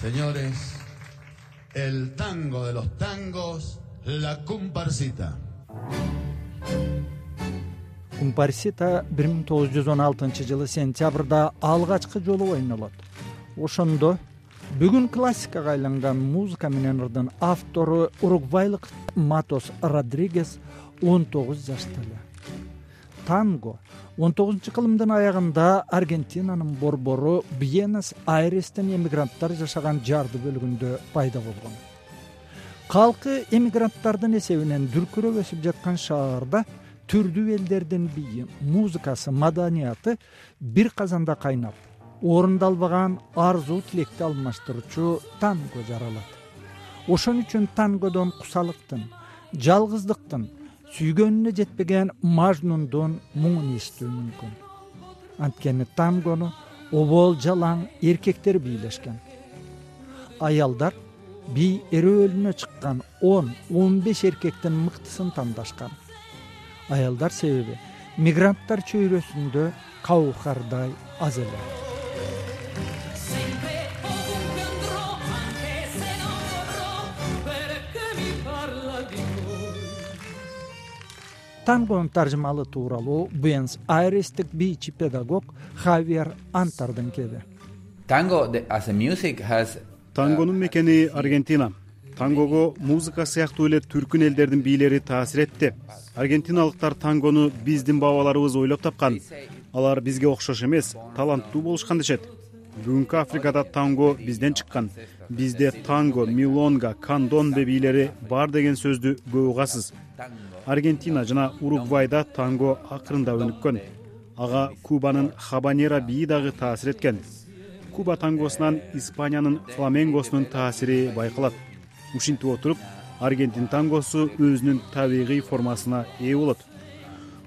Señores, el tango de los tangos, la comparsita. кумпарсита бир миң тогуз жүз он алтынчы жылы сентябрда алгачкы жолу ойнолот ошондо бүгүн классикага айланган музыка менен ырдын автору уругвайлык матос родригес он тогуз жашта эле танго. Он тогузунчу кылымдын аягында аргентинанын борбору бьенес айрестен эмигранттар жашаган жарды бөлүгүндө пайда болгон. Калкы эмигранттардын эсебинен дүркүрөп өсүп жаткан шаарда түрдүү элдердин бийи музыкасы маданияты бир казанда кайнап орундалбаган арзуу тилекти алмаштыруучу танго жаралат. Ошон үчүн тангодон кусалыктын жалгыздыктын сүйгөнүнө жетпеген мажнундун муңун эстөө мүмкүн? Анткени тангону обол жалаң эркектер бийлешкен. Аялдар бий эрөөлүнө чыккан он он беш эркектин мыктысын тандашкан аялдар себеби мигранттар чөйрөсүндө каухардай аз эле тангонун таржымалоо тууралуу буэнс айрестик бийчи педагог хавиер антардын кеби. Тангонун мекени аргентина. Тангого музыка сыяктуу эле түркүн элдердин бийлери таасир этти. Аргентиналыктар тангону биздин бабаларыбыз ойлоп тапкан. Алар бизге окшош эмес таланттуу болушкан дешет. Бүгүнкү африкада танго бизден чыккан. Бизде танго милонга кандонбе бийлери бар деген сөздү көп угасыз аргентина жана уругвайда танго акырындап өнүккөн. Ага кубанын хабанера бийи дагы таасир эткен. Куба тангосунан испаниянын фламенгосунун таасири байкалат. Ушинтип отуруп аргентин тангосу өзүнүн табигый формасына ээ болот.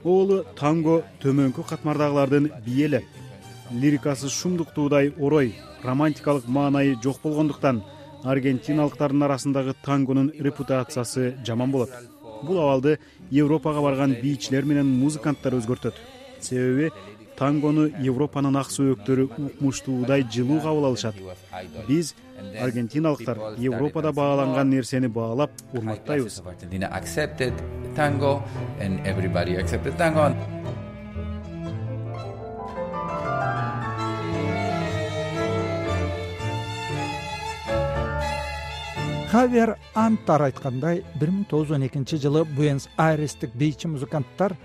Оболу танго төмөнкү катмардагылардын бийи эле. Лирикасы шумдуктуудай орой романтикалык маанайы жок болгондуктан аргентиналыктардын арасындагы тангонун репутациясы жаман болот бул абалды европага барган бийчилер менен музыканттар өзгөртөт. Себеби тангону европанын ак сөөктөрү укмуштуудай жылуу кабыл алышат. Биз аргентиналыктар европада бааланган нерсени баалап урматтайбыз хавер антар айткандай бир миң тогуз жүз он экинчи жылы буэнс айрестик бийчи музыканттар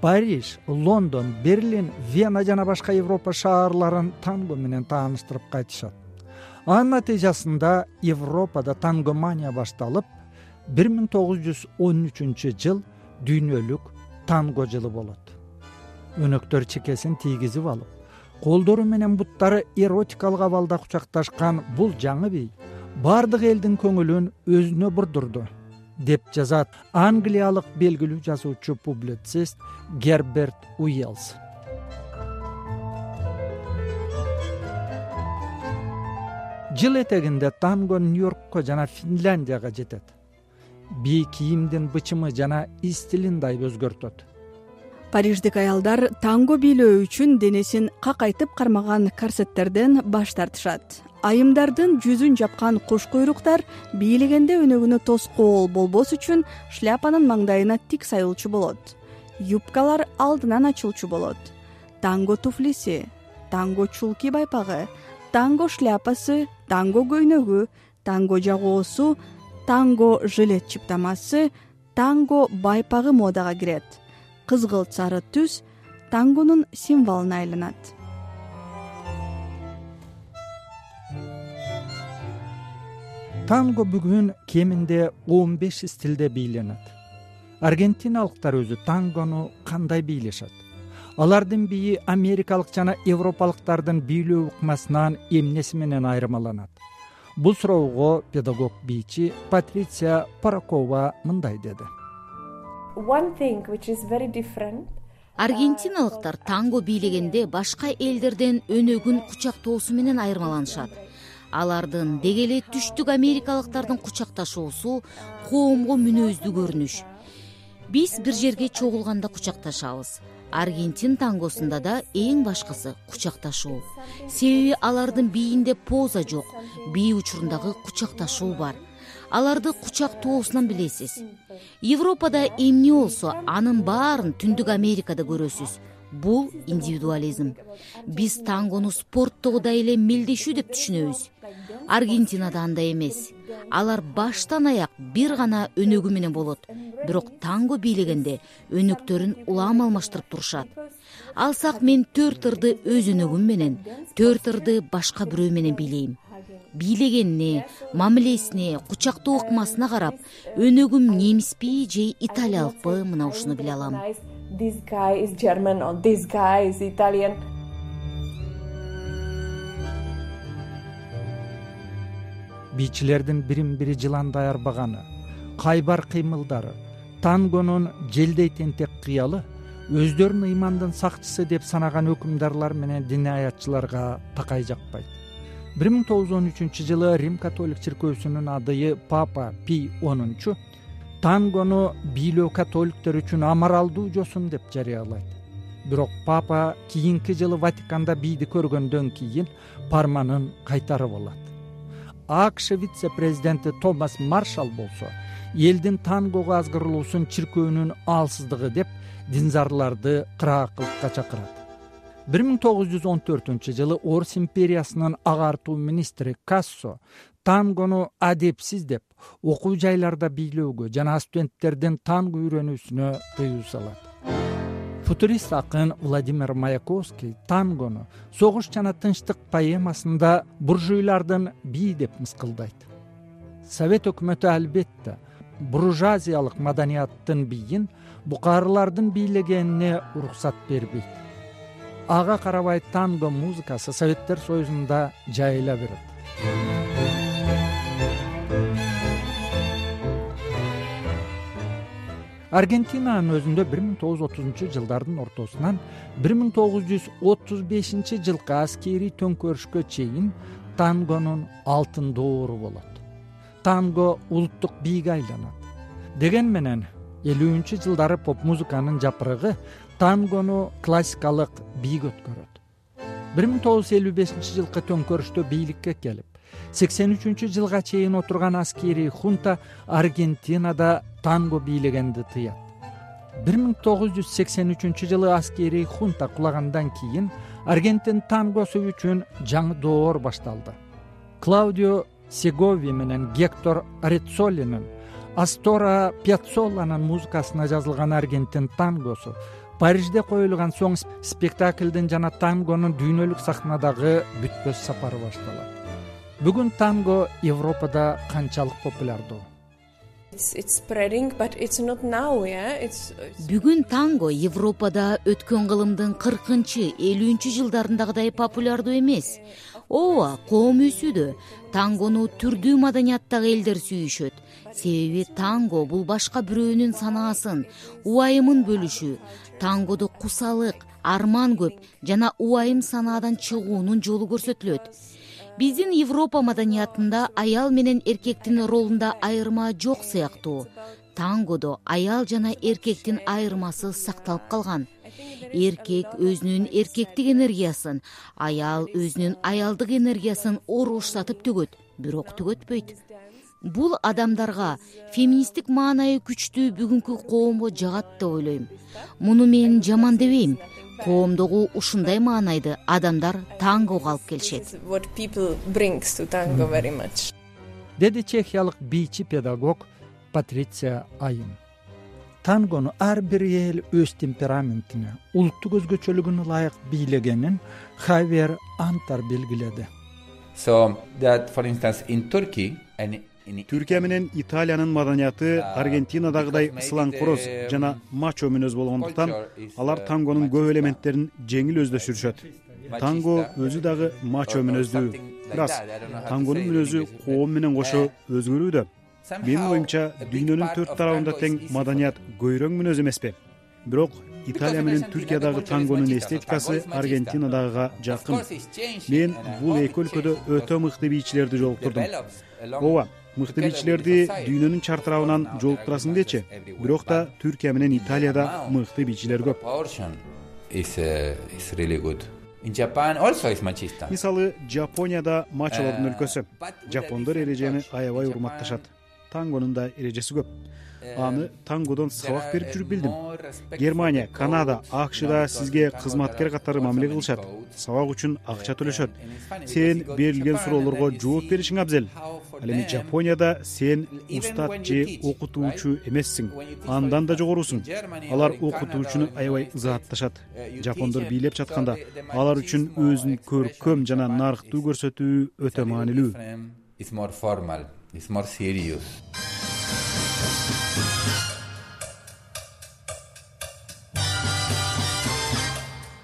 париж лондон берлин вена жана башка европа шаарларын танго менен тааныштырып кайтышат. Анын натыйжасында европада тангомания башталып бир миң тогуз жүз он үчүнчү жыл дүйнөлүк танго жылы болот. Өнөктөр чекесин тийгизип алып колдору менен буттары эротикалык абалда кучакташкан бул жаңы бий баардык элдин көңүлүн өзүнө бурдурду деп жазат англиялык белгилүү жазуучу публицист герберт уелс жыл этегинде танго нью йоркко жана финляндияга жетет. Бий кийимдин бычымы жана стилин даы өзгөртөт. Париждик аялдар танго бийлөө үчүн денесин какайтып кармаган корсеттерден баш тартышат айымдардын жүзүн жапкан куш куйруктар бийлегенде өнөгүнө тоскоол болбос үчүн шляпанын маңдайына тик сайылчу болот. Юбкалар алдынан ачылчу болот. Танго туфлиси танго чулки байпагы танго шляпасы танго көйнөгү танго жагоосу танго жилет чыптамасы танго байпагы модага кирет. Кызгылт сары түс тангонун символуна айланат танго бүгүн кеминде он беш стилде бийленет аргентиналыктар өзү тангону кандай бийлешет алардын бийи америкалык жана европалыктардын бийлөө ыкмасынан эмнеси менен айырмаланат? Бул суроого педагог бийчи патриция паракова мындай деди. Аргентиналыктар танго бийлегенде башка элдерден өнөгүн кучактоосу менен айырмаланышат алардын деги эле түштүк америкалыктардын кучакташуусу коомго мүнөздүү көрүнүш. Биз бир жерге чогулганда кучакташабыз. Аргентин тангосунда да эң башкысы кучакташуу. Себеби алардын бийинде поза жок бий учурундагы кучакташуу бар. Аларды кучак тоосунан билесиз. Европада эмне болсо анын баарын түндүк америкада көрөсүз. Бул индивидуализм. Биз тангону спорттогудай эле мелдешүү деп түшүнөбүз аргентинада андай эмес. Алар баштан аяк бир гана өнөгү менен болот. Бирок танго бийлегенде өнөктөрүн улам алмаштырып турушат. Алсак мен төрт ырды өз өнөгүм менен төрт ырды башка бирөө менен бийлейм бийлегенине мамилесине кучактоо ыкмасына карап өнөгүм немиспи же италиялыкпы мына ушуну биле алам бийчилердин бирин бири жыландай арбаганы кайбар кыймылдары тангонун желдей тентек кыялы өздөрүн ыймандын сакчысы деп санаган өкүмдарлар менен динаятчыларга такай жакпайт. бир миң тогуз жүз он үчүнчү жылы рим католик чиркөөсүнүн адыйы папа пий онунчу тангону бийлөө католиктер үчүн амаралдуу жосун деп жарыялайт. бирок папа кийинки жылы ватиканда бийди көргөндөн кийин парманын кайтарып алат акш вице президенти томас маршал болсо элдин тангого азгырылуусун чиркөөнүн аалсыздыгы деп динзарларды кыраакылыкка чакырат. Бир миң тогуз жүз он төртүнчү жылы орус империясынын агартуу министри кассо тангону адепсиз деп окуу жайларда бийлөөгө жана студенттердин танго үйрөнүүсүнө тыюу салат футурист акын владимир маяковский тангону согуш жана тынчтык поэмасында буржуйлардын бийи деп мыскылдайт совет өкмөтү албетте буржуазиялык маданияттын бийин букарылардын бийлегенине уруксат бербейт. Ага карабай танго музыкасы советтер союзунда жайыла берет аргентинанын өзүндө бир миң тогуз жүз отузунчу жылдардын ортосунан бир миң тогуз жүз отуз бешинчи жылкы аскерий төңкөрүшкө чейин тангонун алтын доору болот. Танго улуттук бийге айланат. Деген менен элүүнчү жылдары поп музыканын жапырыгы тангону классикалык бийге өткөрөт бир миң тогуз жүз элүү бешинчи жылкы төңкөрүштө бийликке келип сексен үчүнчү жылга чейин отурган аскерий хунта аргентинада танго бийлегенди тыят. бир миң тогуз жүз сексен үчүнчү жылы аскерий хунта кулагандан кийин аргентин тангосу үчүн жаңы доор башталды. Клаудио сегови менен гектор рецолинин астора пяцолланын музыкасына жазылган аргентин тангосу парижде коюлган соң спектаклдин жана тангонун дүйнөлүк сахнадагы бүтпөс сапары башталат. Бүгүн танго европада канчалык популярдуу? Бүгүн танго европада өткөн кылымдын кыркынчы элүүнчү жылдарындагыдай популярдуу эмес ооба коом өсүүдө тангону түрдүү маданияттагы элдер сүйүшөт. Себеби танго бул башка бирөөнүн санаасын убайымын бөлүшүү. Тангодо кусалык арман көп жана убайым санаадан чыгуунун жолу көрсөтүлөт. Биздин европа маданиятында аял менен эркектин ролунда айырма жок сыяктуу тангодо аял жана эркектин айырмасы сакталып калган. Эркек өзүнүн эркектик энергиясын аял өзүнүн аялдык энергиясын уруштатып төгөт бирок түгөтпөйт. Бул адамдарга феминисттик маанайы күчтүү бүгүнкү коомго жагат деп ойлойм. Муну мен жаман дебейм. Коомдогу ушундай маанайды адамдар тангого алып келишет. Деди чехиялык бийчи педагог патриция айым тангону ар бир эл өз темпераментине улуттук өзгөчөлүгүнө ылайык бийлегенин хавер антар белгиледи. Түркия менен италиянын маданияты аргентинадагыдай ысылаң жана мачо мүнөз болгондуктан алар тангонун көп элементтерин жеңил өздөштүрүшөт танго өзү дагы мачо мүнөздүү. рас тангонун мүнөзү коом менен кошо өзгөрүүдө менин оюмча дүйнөнүн төрт тарабында тең маданият көйрөң мүнөз эмеспи бирок италия менен түркиядагы тангонун эстетикасы аргентинадагыга жакын. мен бул эки өлкөдө өтө мыкты бийчилерди жолуктурдум. ооба мыкты бийчилерди дүйнөнүн чартырабынан жолуктурасың дечи. бирок да түркия менен италияда мыкты бийчилер көп. мисалы жапонияда мачолордун өлкөсү. жапондор эрежени аябай урматташат тангонун да эрежеси көп. Аны тангодон сабак берип жүрүп билдим. германия канада акшда сизге кызматкер катары мамиле кылышат. сабак үчүн акча төлөшөт. сен берилген суроолорго жооп беришиң абзел. ал эми жапонияда сен устат же окутуучу эмессиң. Андан да жогорусуң. Алар окутуучуну аябай ызаатташат. жапондор бийлеп жатканда алар үчүн өзүн көркөм жана нарыктуу көрсөтүү өтө маанилүү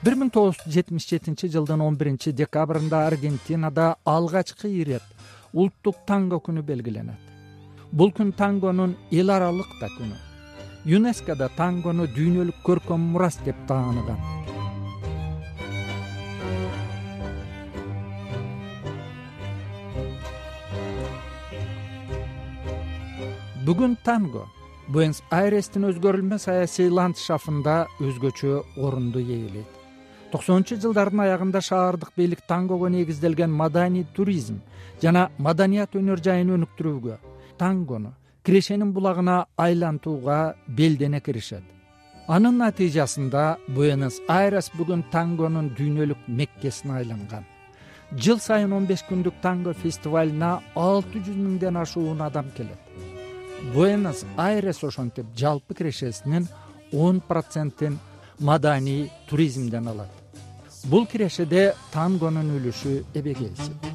бир миң тогуз жүз жетимиш жетинчи жылдын он биринчи декабрында аргентинада алгачкы ирет улуттук танго күнү белгиленет. Бул күн тангонун эл аралык да күнү. Юнескодо тангону дүйнөлүк көркөм мурас деп тааныган бүгүн танго. Буэнс айрестин өзгөрүлмөс саясий ландшафында өзгөчө орунду ээлейт. Токсонунчу жылдардын аягында шаардык бийлик тангого негизделген маданий туризм жана маданият өнөр жайын өнүктүрүүгө тангону кирешенин булагына айлантууга белдене киришет. Анын натыйжасында буэнос айрес бүгүн тангонун дүйнөлүк меккесине айланган. Жыл сайын он беш күндүк танго фестивалына алты жүз миңден ашуун адам келет буэнос айрес ошентип жалпы кирешесинин он процентин маданий туризмден алат. Бул кирешеде тангонун үлүшү эбегейсиз